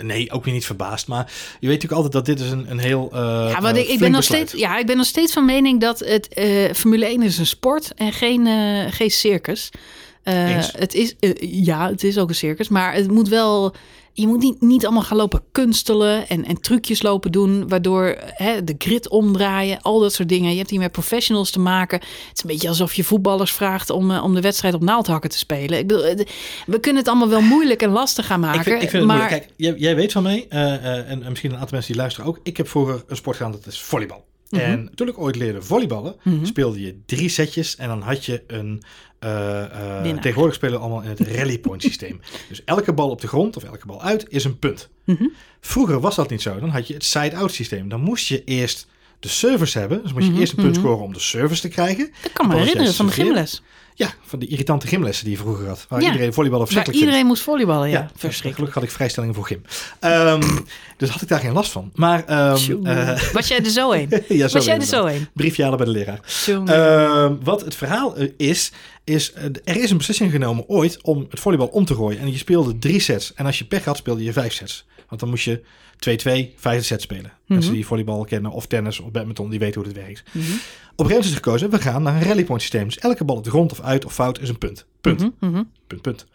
Nee, ook weer niet verbaasd. Maar je weet natuurlijk altijd dat dit is een, een heel Ja, maar ik, ik, ben nog steeds, ja, ik ben nog steeds van mening dat het Formule 1 is een sport en geen, geen circus. Het is, ja, het is ook een circus, maar het moet wel. Je moet niet, niet allemaal gaan lopen kunstelen en, en trucjes lopen doen, waardoor hè, de grid omdraaien, al dat soort dingen. Je hebt hier met professionals te maken. Het is een beetje alsof je voetballers vraagt om, uh, om de wedstrijd op naaldhakken te spelen. Ik bedoel, we kunnen het allemaal wel moeilijk en lastig gaan maken. Ik vind, ik vind maar... Kijk, jij, jij weet van mij, uh, en, en misschien een aantal mensen die luisteren ook. Ik heb vroeger een sport gedaan, dat is volleybal. -hmm. En toen ik ooit leerde volleyballen, mm -hmm. speelde je drie setjes en dan had je een. Uh, uh, tegenwoordig spelen we allemaal in het rally point systeem. dus elke bal op de grond of elke bal uit is een punt. Mm -hmm. Vroeger was dat niet zo. Dan had je het side-out systeem. Dan moest je eerst de service hebben. Dus moet je Mhm, eerst een punt mhm. scoren om de service te krijgen. Dat kan me herinneren van de gymles. Ja, van die irritante gymlessen die je vroeger had. Waar Ja. iedereen volleyballen Waar verschrikkelijk vindt. iedereen moest volleyballen, ja. Ja, Verschrikkelijk. Gelukkig had ik vrijstellingen voor gym. Ehm, dus had ik daar geen last van. Maar eh, Was jij er zo een? ja, zo Was jij er zo een? Briefje halen bij de leraar. Ehm, wat het verhaal eh, is, is eh, er is een beslissing genomen ooit om het volleybal om te gooien. En je speelde drie sets. En als je pech had, speelde je vijf sets. Want dan moest je 2-2, vijfde set spelen. Mensen die volleybal kennen, of tennis, of badminton, die weten hoe het werkt. Mhm. Op een gegeven moment is gekozen, we gaan naar een rally point systeem. Dus elke bal op de grond of uit of fout is een punt. Punt. Mhm, mhm. Punt, punt.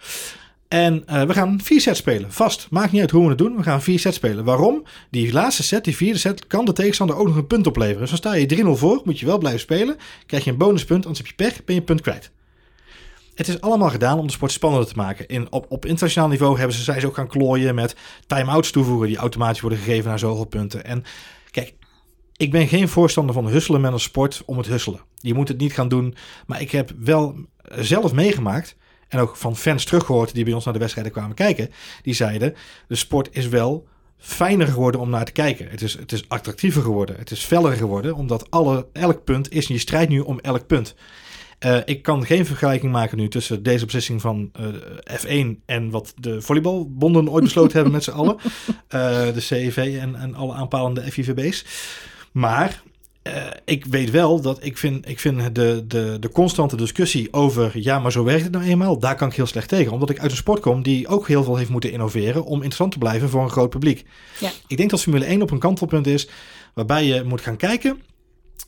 En eh, we gaan vier sets spelen. Vast. Maakt niet uit hoe we het doen. We gaan vier sets spelen. Waarom? Die laatste set, die vierde set, kan de tegenstander ook nog een punt opleveren. Dus dan sta je 3-0 voor. Moet je wel blijven spelen. Krijg je een bonuspunt. Anders heb je pech. Ben je punt kwijt. Het is allemaal gedaan om de sport spannender te maken. In, op, op internationaal niveau hebben ze, ze ook gaan klooien met time-outs toevoegen. Die automatisch worden gegeven naar zoveel punten. En kijk, ik ben geen voorstander van husselen met een sport om het husselen. Je moet het niet gaan doen. Maar ik heb wel zelf meegemaakt en ook van fans teruggehoord die bij ons naar de wedstrijden kwamen kijken. Die zeiden, de sport is wel fijner geworden om naar te kijken. Het is, het is attractiever geworden. Het is feller geworden, omdat alle, elk punt is, en je strijdt nu om elk punt. Eh, ik kan geen vergelijking maken nu tussen deze beslissing van eh, F1 en wat de volleybalbonden ooit besloten hebben met z'n allen. Eh, de CEV en, en alle aanpalende FIVB's. Maar ik weet wel dat ik vind, ik vind de, de, de constante discussie over ja, maar zo werkt het nou eenmaal, daar kan ik heel slecht tegen. Omdat ik uit een sport kom die ook heel veel heeft moeten innoveren om interessant te blijven voor een groot publiek. Ja. Ik denk dat Formule 1 op een kantelpunt is waarbij je moet gaan kijken.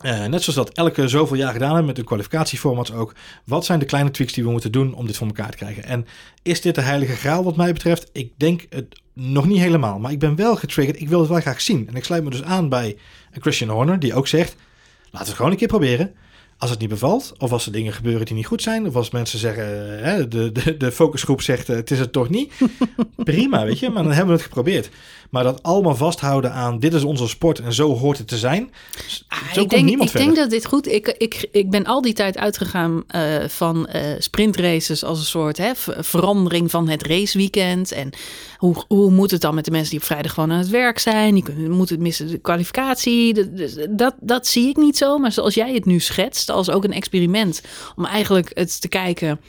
Eh, net zoals dat elke zoveel jaar gedaan hebben met de kwalificatieformats ook. Wat zijn de kleine tweaks die we moeten doen om dit voor elkaar te krijgen? En is dit de heilige graal wat mij betreft? Ik denk het nog niet helemaal. Maar ik ben wel getriggerd. Ik wil het wel graag zien. En ik sluit me dus aan bij Christian Horner die ook zegt... laten we het gewoon een keer proberen. Als het niet bevalt, of als er dingen gebeuren die niet goed zijn... of als mensen zeggen, eh, hè, de, de, de focusgroep zegt eh, het is het toch niet... prima, weet je. Maar dan hebben we het geprobeerd. Maar dat allemaal vasthouden aan dit is onze sport en zo hoort het te zijn... zo Ah, komt ik denk, niemand ik verder. denk dat dit goed. Ik, ik, ik ben al die tijd uitgegaan eh, van eh, sprintraces als een soort hè, ver- verandering van het raceweekend. En hoe, hoe moet het dan met de mensen die op vrijdag gewoon aan het werk zijn? Die kunnen, moeten het missen de kwalificatie. Dat, dat, dat zie ik niet zo. Maar zoals jij het nu schetst, als ook een experiment om eigenlijk het te kijken.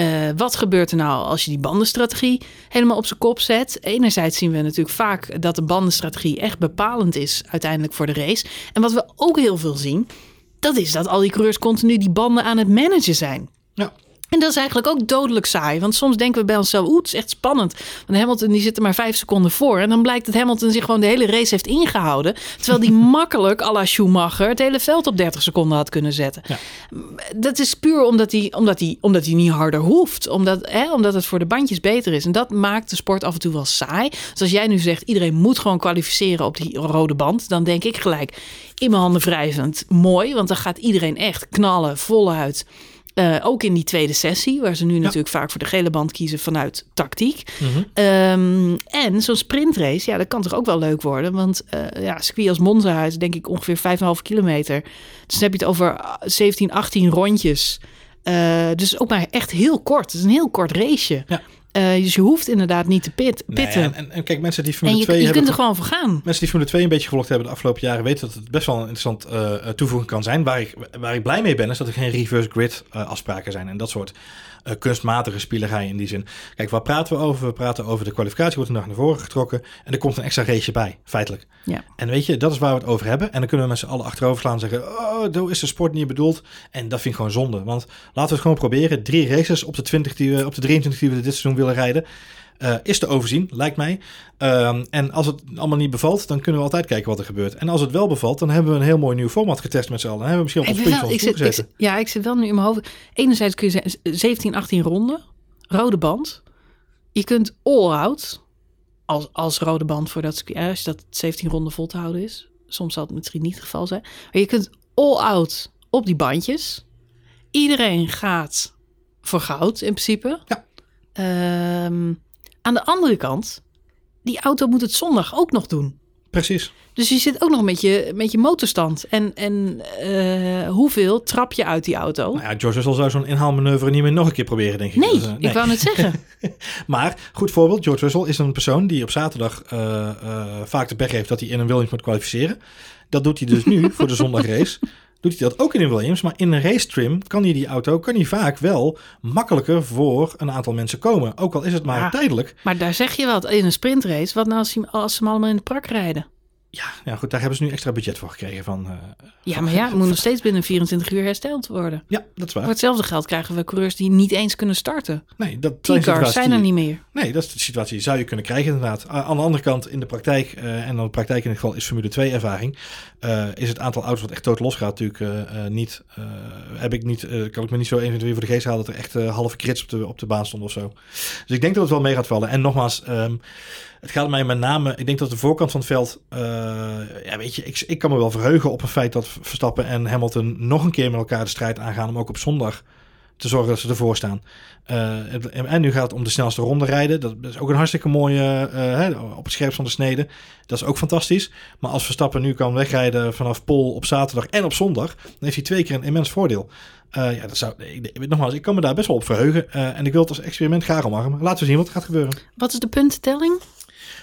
Eh, wat gebeurt er nou als je die bandenstrategie helemaal op zijn kop zet? Enerzijds zien we natuurlijk vaak dat de bandenstrategie echt bepalend is uiteindelijk voor de race. En wat we ook heel veel zien, dat is dat al die coureurs continu die banden aan het managen zijn. Ja. En dat is eigenlijk ook dodelijk saai. Want soms denken we bij onszelf, oeh, het is echt spannend. Want Hamilton die zit er maar vijf seconden voor. En dan blijkt dat Hamilton zich gewoon de hele race heeft ingehouden. Terwijl die makkelijk, à la Schumacher, het hele veld op 30 seconden had kunnen zetten. Ja. Dat is puur omdat hij, omdat hij, omdat hij niet harder hoeft. Omdat, hè, omdat het voor de bandjes beter is. En dat maakt de sport af en toe wel saai. Dus als jij nu zegt, iedereen moet gewoon kwalificeren op die rode band. Dan denk ik gelijk, in mijn handen wrijvend, mooi. Want dan gaat iedereen echt knallen, voluit. Eh, ook in die tweede sessie, waar ze nu natuurlijk vaak voor de gele band kiezen vanuit tactiek. Mhm. Ehm, en zo'n sprintrace, ja, dat kan toch ook wel leuk worden. Want eh ja, circuit als Monza is denk ik ongeveer 5,5 kilometer. Dus dan heb je het over ah, 17, 18 rondjes. Eh, dus ook maar echt heel kort. Het is een heel kort raceje. Ja. Eh, dus je hoeft inderdaad niet te pit, Nee, pitten. en, en, en kijk, mensen die Formule je, 2 je hebben... kunt er gewoon voor gaan. Mensen die Formule 2 een beetje gevolgd hebben de afgelopen jaren weten dat het best wel een interessant eh, eh, toevoeging kan zijn. Waar ik, waar ik blij mee ben, is dat er geen reverse grid afspraken zijn en dat soort eh, kunstmatige spielerij in die zin. Kijk, waar praten we over? We praten over de kwalificatie, wordt een dag naar voren getrokken en er komt een extra race bij, feitelijk. Ja. En weet je, dat is waar we het over hebben. En dan kunnen we met z'n allen achterover slaan en zeggen, oh, zo is de sport niet bedoeld. En dat vind ik gewoon zonde. Want laten we het gewoon proberen. Drie races op de, 20 die we, op de 23 die we dit seizoen willen rijden. Eh, is te overzien, lijkt mij. Ehm, en als het allemaal niet bevalt, dan kunnen we altijd kijken wat er gebeurt. En als het wel bevalt, dan hebben we een heel mooi nieuw format getest met z'n allen. Dan hebben we misschien op ons ben puntje van ik ons zit, ik, gezeten. zit- ja, ik zit wel nu in mijn hoofd. Enerzijds kun je zeggen 17, 18 ronden, rode band. Je kunt all-out als, als rode band voor dat circuit. eh, Als dat 17 ronden vol te houden is. Soms zal het misschien niet het geval zijn. Maar je kunt all-out op die bandjes. Iedereen gaat voor goud in principe. Ja. Ehm, aan de andere kant, die auto moet het zondag ook nog doen. Precies. Dus je zit ook nog met je, met je motorstand. En, en eh, hoeveel trap je uit die auto? Nou ja, George Russell zou zo'n inhaalmanoeuvre niet meer nog een keer proberen, denk ik. nee, Dus, eh, ik wou net zeggen. Maar, goed voorbeeld, George Russell is een persoon die op zaterdag eh, vaak de pech heeft dat hij in een Williams moet kwalificeren. Dat doet hij dus nu voor de zondagrace. Doet hij dat ook in een Williams. Maar in een race trim kan hij die auto kan hij vaak wel makkelijker voor een aantal mensen komen. Ook al is het maar Ja. tijdelijk. Maar daar zeg je wat, in een sprintrace. Wat nou als, je- als ze hem allemaal in de prak rijden? Ja, ja, goed, daar hebben ze nu extra budget voor gekregen. Van, eh, Ja, maar ja, het moet nog steeds binnen 24 uur hersteld worden. Ja, dat is waar. Voor hetzelfde geld krijgen we coureurs die niet eens kunnen starten. Nee, dat situaties zijn er niet meer. Nee, dat is de situatie die zou je kunnen krijgen inderdaad. Aan de andere kant, in de praktijk, eh, en dan de praktijk in dit geval is Formule 2 ervaring, eh, is het aantal auto's wat echt dood los gaat natuurlijk niet, heb ik niet, kan ik me niet zo eventueel voor de geest halen dat er echt halve krits op de, op de baan stond of zo. Dus ik denk dat het wel mee gaat vallen. En nogmaals, ehm, het gaat mij met name, ik denk dat de voorkant van het veld, ja weet je, ik, ik kan me wel verheugen op het feit dat Verstappen en Hamilton nog een keer met elkaar de strijd aangaan om ook op zondag te zorgen dat ze ervoor staan. Eh, en- nu gaat het om de snelste ronde rijden. Dat is ook een hartstikke mooie eh, op het scherpst van de snede. Dat is ook fantastisch. Maar als Verstappen nu kan wegrijden vanaf Pol op zaterdag en op zondag, dan heeft hij twee keer een immens voordeel. Eh, ja, dat zou, ik, nogmaals, ik kan me daar best wel op verheugen. Eh, en ik wil het als experiment graag omarmen. Laten we zien wat er gaat gebeuren. Wat is de puntentelling?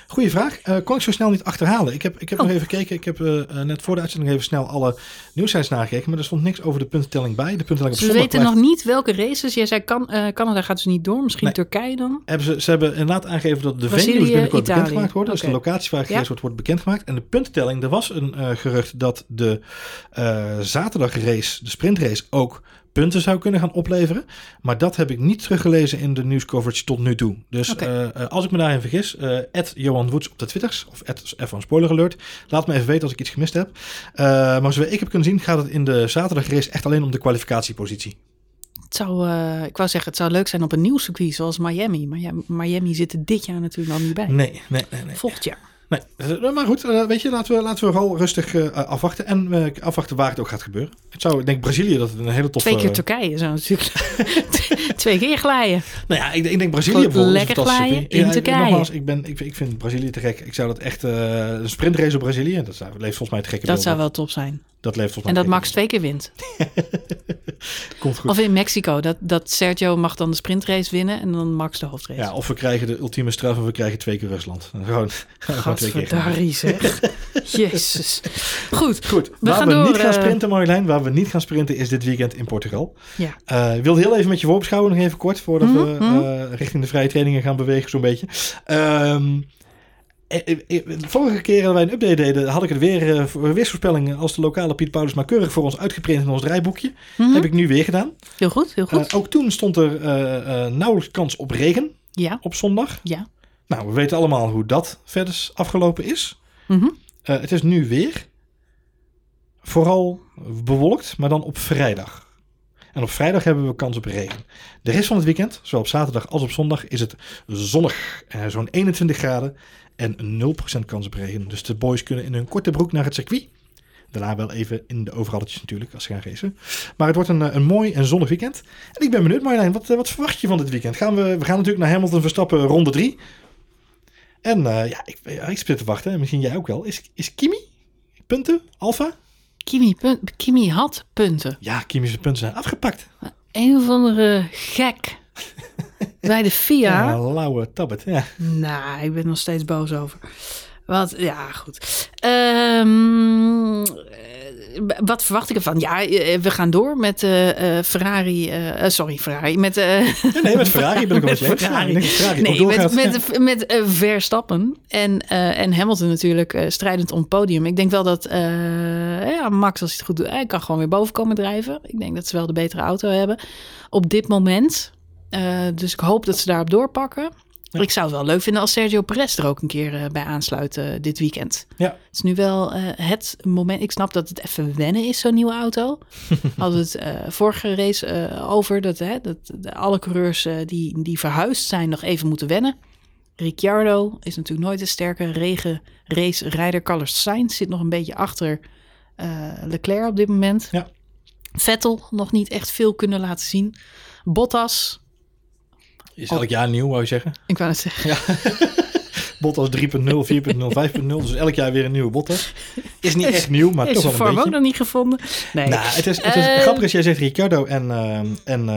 Goeie vraag. Eh, kon ik zo snel niet achterhalen. Ik heb, ik heb Oh. nog even gekeken. Ik heb eh, eh, net voor de uitzending even snel alle nieuwsites nagekeken. Maar er stond niks over de puntentelling bij. De puntentelling op Ze zondag weten blijft- nog niet welke races. Jij zei kan, Canada gaat dus niet door. Misschien Nee. Turkije dan? Hebben ze, ze hebben inderdaad aangegeven dat de venues binnenkort Italië. bekendgemaakt worden. Dus Oké. de locatie waar gereden Ja. wordt, wordt bekendgemaakt. En de puntentelling, er was een gerucht dat de zaterdagrace, de sprintrace, ook punten zou kunnen gaan opleveren. Maar dat heb ik niet teruggelezen in de nieuwscoverage tot nu toe. Dus eh, eh, als ik me daarin vergis, eh Johan Woods op de Twitters, of F1 Spoiler Alert, laat me even weten als ik iets gemist heb. Maar zoals ik heb kunnen zien, gaat het in de zaterdagrace echt alleen om de kwalificatiepositie. Het zou, ik wou zeggen, het zou leuk zijn op een nieuw circuit zoals Miami. Maar ja, Miami zit er dit jaar natuurlijk nog niet bij. Nee, nee, nee. nee. Volgend jaar. Nee, eh, maar goed, eh, weet je, laten we, laten we vooral rustig eh, afwachten. En afwachten waar het ook gaat gebeuren. Het zou, ik denk Brazilië, dat het een hele toffe... Twee keer Turkije zou natuurlijk. Twee keer glijden. Nou ja, ik, ik denk Brazilië Gewoon bijvoorbeeld lekker glijden in Ja, Turkije. Nogmaals, ik, ben, ik, ik vind Brazilië te gek. Ik zou dat echt... een sprintrace op Brazilië, dat zou, leeft volgens mij te gekke Dat zou wel top zijn. Dat leeft volgens En mij dat te Max twee keer wint. Komt goed. Of in Mexico, dat, dat Sergio mag dan de sprintrace winnen en dan Max de hoofdrace. ja, of we krijgen de ultieme straf en we krijgen twee keer Rusland. Gewoon, gewoon twee keer. Gadverdarrie zeg. Jezus. Goed. Goed, We waar gaan we door, niet gaan eh, sprinten, Marjolein, waar we niet gaan sprinten is dit weekend in Portugal. Ja. Eh, ik wilde heel even met je voorbeschouwen, nog even kort, voordat we Mhm, mhm. eh, richting de vrije trainingen gaan bewegen, zo'n beetje. Ehm, eh, eh, eh, de vorige keer dat wij een update deden, had ik het weer, eh, voor- weersvoorspellingen als de lokale Piet Paulus maar keurig voor ons uitgeprint in ons draaiboekje. Mhm. Heb ik nu weer gedaan. Heel goed, heel goed. Eh, ook toen stond er eh, eh, nauwelijks kans op regen ja, op zondag. ja. Nou, we weten allemaal hoe dat verder afgelopen is. Mhm. Eh, het is nu weer vooral bewolkt, maar dan op vrijdag. En op vrijdag hebben we kans op regen. De rest van het weekend, zowel op zaterdag als op zondag, is het zonnig. Eh, Zo'n 21 graden en 0% kans op regen. Dus de boys kunnen in hun korte broek naar het circuit. Daarna wel even in de overalletjes natuurlijk, als ze gaan racen. Maar het wordt een, eh, een mooi en zonnig weekend. En ik ben benieuwd Marjolein, wat, eh, wat verwacht je van dit weekend? Gaan we, we gaan natuurlijk naar Hamilton Verstappen ronde 3. En eh, ja, ik, ik zit te wachten. En misschien jij ook wel. Is, is Kimi? Punten? Alfa? Kimi, punt, Kimi had punten. Ja, Kimi's punten zijn afgepakt. Een of andere gek. Bij de FIA. Ja, lauwe tabbet. Ja. Nou, ik ben nog steeds boos over. Wat, ja, goed. Ehm, eh, wat verwacht ik ervan? Ja, eh, we gaan door met eh, Ferrari. sorry, Ferrari. Met, Nee, nee, met Ferrari ben ik wel eens. Ferrari. nee, met, met, met Verstappen en, en Hamilton natuurlijk strijdend om het podium. Ik denk wel dat ja, Max, als hij het goed doet, hij kan gewoon weer boven komen drijven. Ik denk dat ze wel de betere auto hebben op dit moment. Eh, dus ik hoop dat ze daarop doorpakken. Ja. Ik zou het wel leuk vinden als Sergio Perez er ook een keer eh, bij aansluit eh, dit weekend. Ja. Het is nu wel het moment. Ik snap dat het even wennen is, zo'n nieuwe auto. Hadden we het vorige race over dat, hè, dat de, alle coureurs die, die verhuisd zijn nog even moeten wennen. Ricciardo is natuurlijk nooit een sterke regen race rijder. Carlos Sainz zit nog een beetje achter Leclerc op dit moment. Ja. Vettel nog niet echt veel kunnen laten zien. Bottas, Is elk jaar nieuw, wou je zeggen. ik wou het zeggen. Bottas 3.0, 4.0, 5.0. Dus elk jaar weer een nieuwe Bottas. Is niet echt nieuw, maar Is toch wel een vorm beetje. ook nog niet gevonden? Nee. Nou, het is, het is Eh, grappig als jij zegt Ricciardo en, ehm, en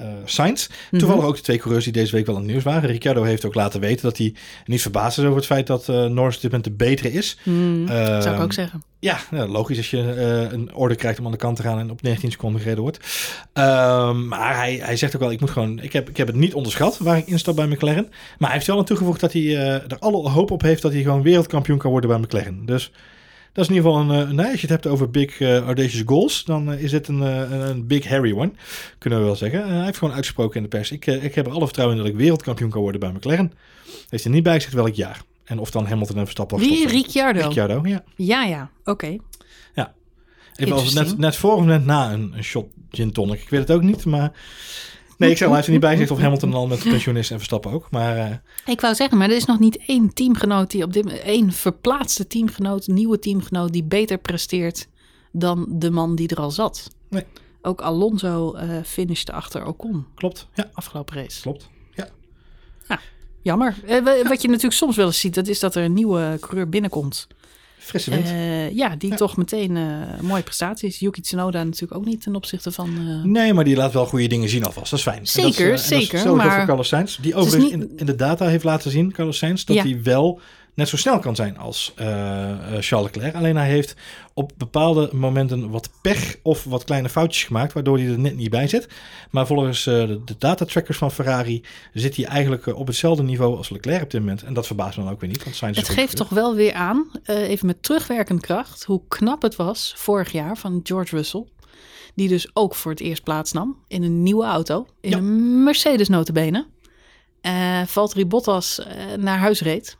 Mhm. Toevallig ook de twee coureurs die deze week wel in het nieuws waren. Ricciardo heeft ook laten weten dat hij niet verbaasd is over het feit dat eh Norris op dit moment de betere is. Hmm, zou ik Ehm, ook zeggen. Ja, ja, logisch als je eh, een order krijgt om aan de kant te gaan en op 19 seconden gereden wordt. Ehm, maar hij, hij zegt ook wel, ik moet gewoon, ik heb, ik heb het niet onderschat waar ik instap bij McLaren. Maar hij heeft wel aan toegevoegd dat hij er alle hoop op heeft dat hij gewoon wereldkampioen kan worden bij McLaren. Dus dat is in ieder geval een, eh, nee, als je het hebt over big eh, audacious goals, dan eh, is het een, eh, een, big hairy one, kunnen we wel zeggen. Eh, hij heeft gewoon uitgesproken in de pers, ik, eh, ik heb er alle vertrouwen in dat ik wereldkampioen kan worden bij McLaren. Heeft er niet bij gezegd welk jaar. En of dan Hamilton en Verstappen Wie? Ricciardo? Ricciardo, ja. Ja, ja. Oké. Ik was net, Interesting. net voor of net na een, een shot gin tonic. Ik weet het ook niet, maar... Nee, ik zeg, hij heeft er niet bij gezegd of Hamilton al met pensioen is en Verstappen ook. Maar eh, Ik wou zeggen, maar er is nog niet één teamgenoot die op dit moment... één verplaatste teamgenoot, nieuwe teamgenoot... die beter presteert dan de man die er al zat. Nee. Ook Alonso eh finishte achter Ocon klopt. Ja, afgelopen race. klopt. Ja. Jammer. Eh, wa- wat je natuurlijk soms wel eens ziet, dat is dat er een nieuwe coureur binnenkomt. Frisse wind. Eh, ja, die Ja. toch meteen eh mooie prestaties. Yuki Tsunoda natuurlijk ook niet ten opzichte van... eh, nee, maar die laat wel goede dingen zien alvast. Dat is fijn. Zeker, dat is, en dat is zeker, geldt maar- voor Carlos Sainz. Die is overigens niet- in, in de data heeft laten zien, Carlos Sainz, dat Ja. hij wel net zo snel kan zijn als eh, eh, Charles Leclerc. Alleen hij heeft op bepaalde momenten wat pech of wat kleine foutjes gemaakt, waardoor hij er net niet bij zit. Maar volgens eh, de, de datatrackers van Ferrari zit hij eigenlijk op hetzelfde niveau als Leclerc op dit moment. En dat verbaast me dan ook weer niet, want is Het geeft toch wel weer aan, even met terugwerkend kracht, hoe knap het was vorig jaar van George Russell. Die dus ook voor het eerst plaatsnam in een nieuwe auto. In Ja. een Mercedes notabene. Eh Valtteri Bottas eh, naar huis reed.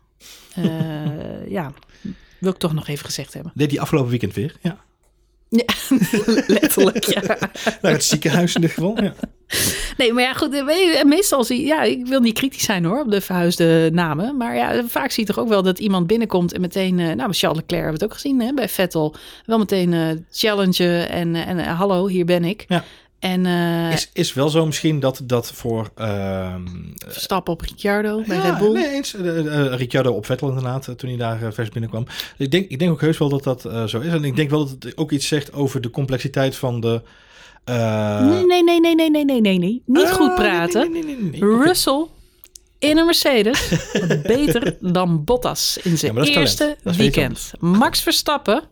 Eh, ja, wil ik toch nog even gezegd hebben. Deed hij afgelopen weekend weer. Ja. Ja, letterlijk, ja. Naar het ziekenhuis in dit geval. Ja. Nee, maar ja, goed. eh, je, Meestal zie ja, ik wil niet kritisch zijn hoor op de verhuisde namen. Maar ja, vaak zie je toch ook wel dat iemand binnenkomt en meteen, eh, nou, Charles Leclerc hebben we het ook gezien hè, bij Vettel. Wel meteen eh challengen en, en hallo, hier ben ik. Ja. En eh Is, is wel zo misschien dat dat voor... ehm stappen op Ricciardo bij ja, Red Bull. Nee, eens. Eh, eh, Ricciardo op Vettel inderdaad, eh, toen hij daar eh, vers binnenkwam. Ik denk, ik denk ook heus wel dat dat eh, zo is. En ik denk wel dat het ook iets zegt over de complexiteit van de... eh, nee, nee, nee, nee, nee, nee, nee, nee, nee. Niet ah, goed praten. Nee, nee, nee. Oké. Russell in een Mercedes beter dan Bottas in zijn eerste weekend. Max Verstappen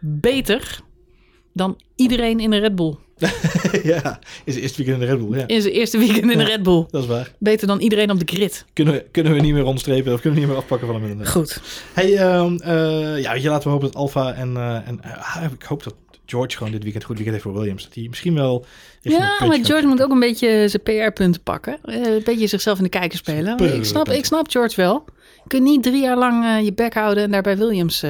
beter dan iedereen in een Red Bull. ja, is het eerste weekend in de Red Bull. Ja, In zijn eerste weekend in de. Red Bull. dat is waar. Beter dan iedereen op de grid. Kunnen we, kunnen we niet meer rondstrepen of kunnen we niet meer afpakken van hem inderdaad. Goed. Hey, ehm, eh, ja, weet je, laten we hopen dat Alfa en, eh, en eh, ik hoop dat George gewoon dit weekend goed weekend heeft voor Williams. Dat hij misschien wel... Ja, maar George moet ook een beetje zijn PR-punten pakken. Een beetje zichzelf in de kijker spelen. Ik snap, ik snap George wel. Je kunt niet drie jaar lang je bek houden en daarbij Williams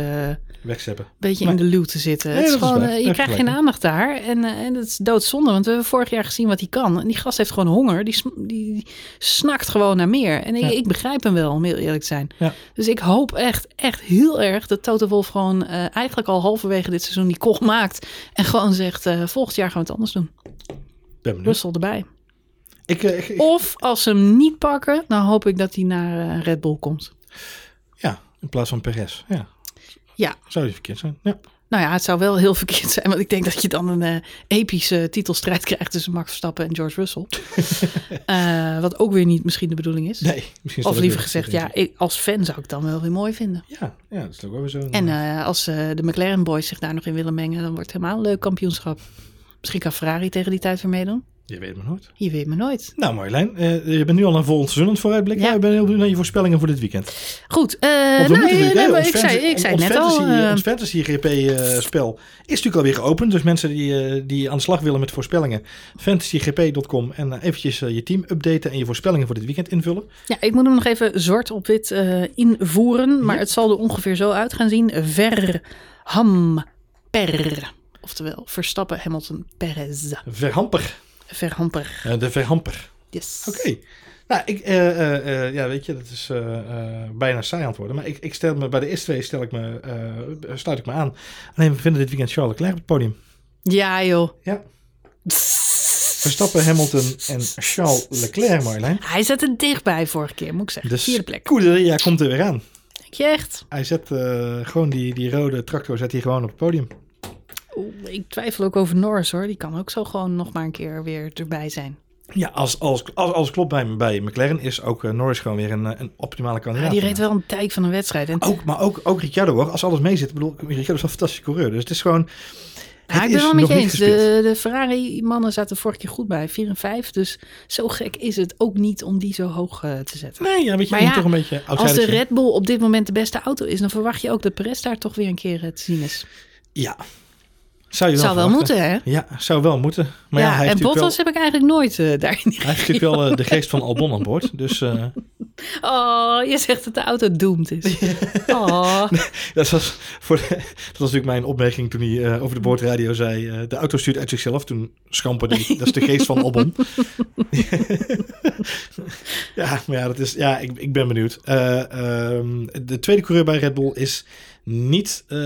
wegzeppen. een beetje in de luwte zitten. Nee, het is gewoon, eh, je krijgt geen aandacht daar. En, eh, en dat is doodzonde, want we hebben vorig jaar gezien wat hij kan. En die gast heeft gewoon honger. Die, die, snakt gewoon naar meer. En ik, Ja. ik begrijp hem wel, om heel eerlijk te zijn. Ja. Dus ik hoop echt, echt heel erg dat Toto Wolff gewoon eh, eigenlijk al halverwege dit seizoen die koch maakt. En gewoon zegt, volgend jaar gaan we het anders doen. Ben. Russell erbij. Ik, ik- Of als ze hem niet pakken, dan hoop ik dat hij naar Red Bull komt. ja, in plaats van Perez. Ja. Ja. Zou die verkeerd zijn? Ja. Nou ja, het zou wel heel verkeerd zijn, want ik denk dat je dan een eh, epische titelstrijd krijgt tussen Max Verstappen en George Russell. Eh, wat ook weer niet misschien de bedoeling is. Nee, misschien is of liever gezegd, ja, ik, als fan zou ik het dan wel weer mooi vinden. Ja, ja, dat is ook wel weer zo. En eh, als de McLaren boys zich daar nog in willen mengen, dan wordt het helemaal een leuk kampioenschap. Misschien kan Ferrari tegen die tijd weer meedoen. Je weet maar nooit. Je weet maar nooit. Nou, Marjolein, eh je bent nu al een volgend seizoen aan het vooruitblikken. Ja. Ja. Ik ben heel benieuwd naar je voorspellingen voor dit weekend. Goed, eh, we nou, eh, nee, ons ik zei, ik zei ons net fantasy, al... eh, Ons Fantasy GP-spel is natuurlijk alweer geopend. Dus mensen die, eh, die aan de slag willen met voorspellingen, fantasygp.com en eh, eventjes eh, je team updaten en je voorspellingen voor dit weekend invullen. Ja, ik moet hem nog even zwart op wit eh, invoeren. Maar Ja. het zal er ongeveer zo uit gaan zien. Verhamper. Oftewel, Verstappen, Hamilton, Perez. Verhamper. Verhamper. Eh, de Verhamper. Yes. Oké. Nou, ik, eh, eh, ja, weet je, dat is bijna saai aan het worden. Maar ik, ik stel me bij de eerste twee stel ik me, sluit ik me aan. Alleen we vinden dit weekend Charles Leclerc op het podium. Ja, joh. Ja. Verstappen, Hamilton en Charles Leclerc, Marjolein. Hij zat er dichtbij vorige keer, moet ik zeggen. De Vierde plek. Scuderia komt er weer aan. Denk je echt? Hij zet gewoon die, die rode tractor zet hij gewoon op het podium. Ik twijfel ook over Norris hoor. Die kan ook zo gewoon nog maar een keer weer erbij zijn. Ja, als, als, als alles klopt bij, bij McLaren is ook eh, Norris gewoon weer een, eh, een optimale kandidaat. Ja, die reed wel een tijk van een wedstrijd. En Ook, maar ook, ook Ricciardo hoor, als alles mee zit. Ik bedoel, Ricciardo is een fantastische coureur. Dus het is gewoon... Ja, ik ben wel met je eens. De, de Ferrari-mannen zaten vorige keer goed bij, 4 en 5. Dus zo gek is het ook niet om die zo hoog eh, te zetten. Nee, ja, weet je, Maar ja, toch een beetje Als de. Red Bull op dit moment de beste auto is, dan verwacht je ook dat Perez daar toch weer een keer te zien is. Ja. Zou je wel Zou wel moeten, hè? Ja, zou wel moeten. Maar ja, ja, hij heeft en Bottas wel, heb ik eigenlijk nooit eh, daarin hij heeft natuurlijk wel eh, de geest van Albon aan boord. Dus eh, Oh, je zegt dat de auto doomed is. Oh, dat, was voor de- dat was natuurlijk mijn opmerking toen hij over de boordradio zei... de auto stuurt uit zichzelf. Toen schamperde hij. Dat is de geest van Albon. ja, maar ja, dat is, ja ik, ik ben benieuwd. Eh, ehm, de tweede coureur bij Red Bull is niet... eh,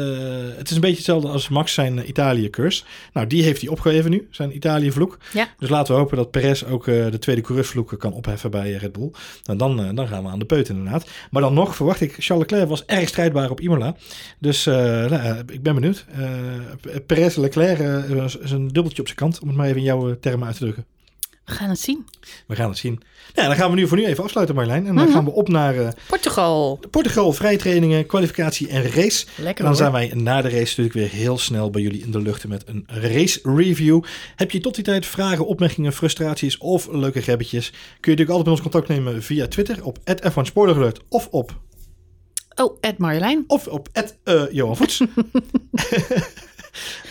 het is een beetje hetzelfde als Max zijn eh, Italië-curse. Nou, die heeft hij opgeheven nu, zijn Italië-vloek. ja. Dus laten we hopen dat Perez ook eh, de tweede coureursvloek kan opheffen bij Red Bull. Nou, dan, dan gaan we aan de peut inderdaad. Maar dan nog verwacht ik, Charles Leclerc was erg strijdbaar op Imola. Dus nou, ik ben benieuwd. Perez Leclerc is een dubbeltje op zijn kant, om het maar even in jouw termen uit te drukken. We gaan het zien. We gaan het zien. Ja, dan gaan we nu voor nu even afsluiten Marjolein. En dan Mhm. gaan we op naar eh, Portugal. Portugal, vrije trainingen, kwalificatie en race. Lekker En dan hoor. zijn wij na de race natuurlijk weer heel snel bij jullie in de lucht met een race review. Heb je tot die tijd vragen, opmerkingen, frustraties of leuke gebbetjes? Kun je natuurlijk altijd met ons contact nemen via Twitter op F1 Spoileralert of op, Oh, Marjolein. of op eh, Johan Voets.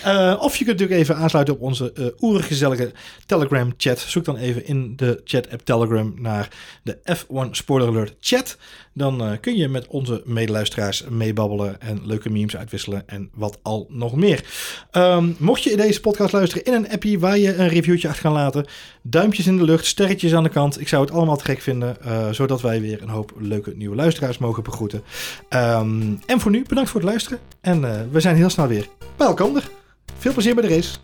Eh, of je kunt natuurlijk even aansluiten op onze uh, oergezellige Telegram chat. Zoek dan even in de chat app Telegram naar de F1 Spoiler Alert chat. Dan uh, kun je met onze medeluisteraars meebabbelen en leuke memes uitwisselen en wat al nog meer. Um, mocht je deze podcast luisteren in een appie waar je een reviewtje achter kan laten, duimpjes in de lucht, sterretjes aan de kant. Ik zou het allemaal te gek vinden, uh, zodat wij weer een hoop leuke nieuwe luisteraars mogen begroeten. Um, en voor nu, bedankt voor het luisteren en uh, we zijn heel snel weer bij elkaar. Veel plezier bij de race.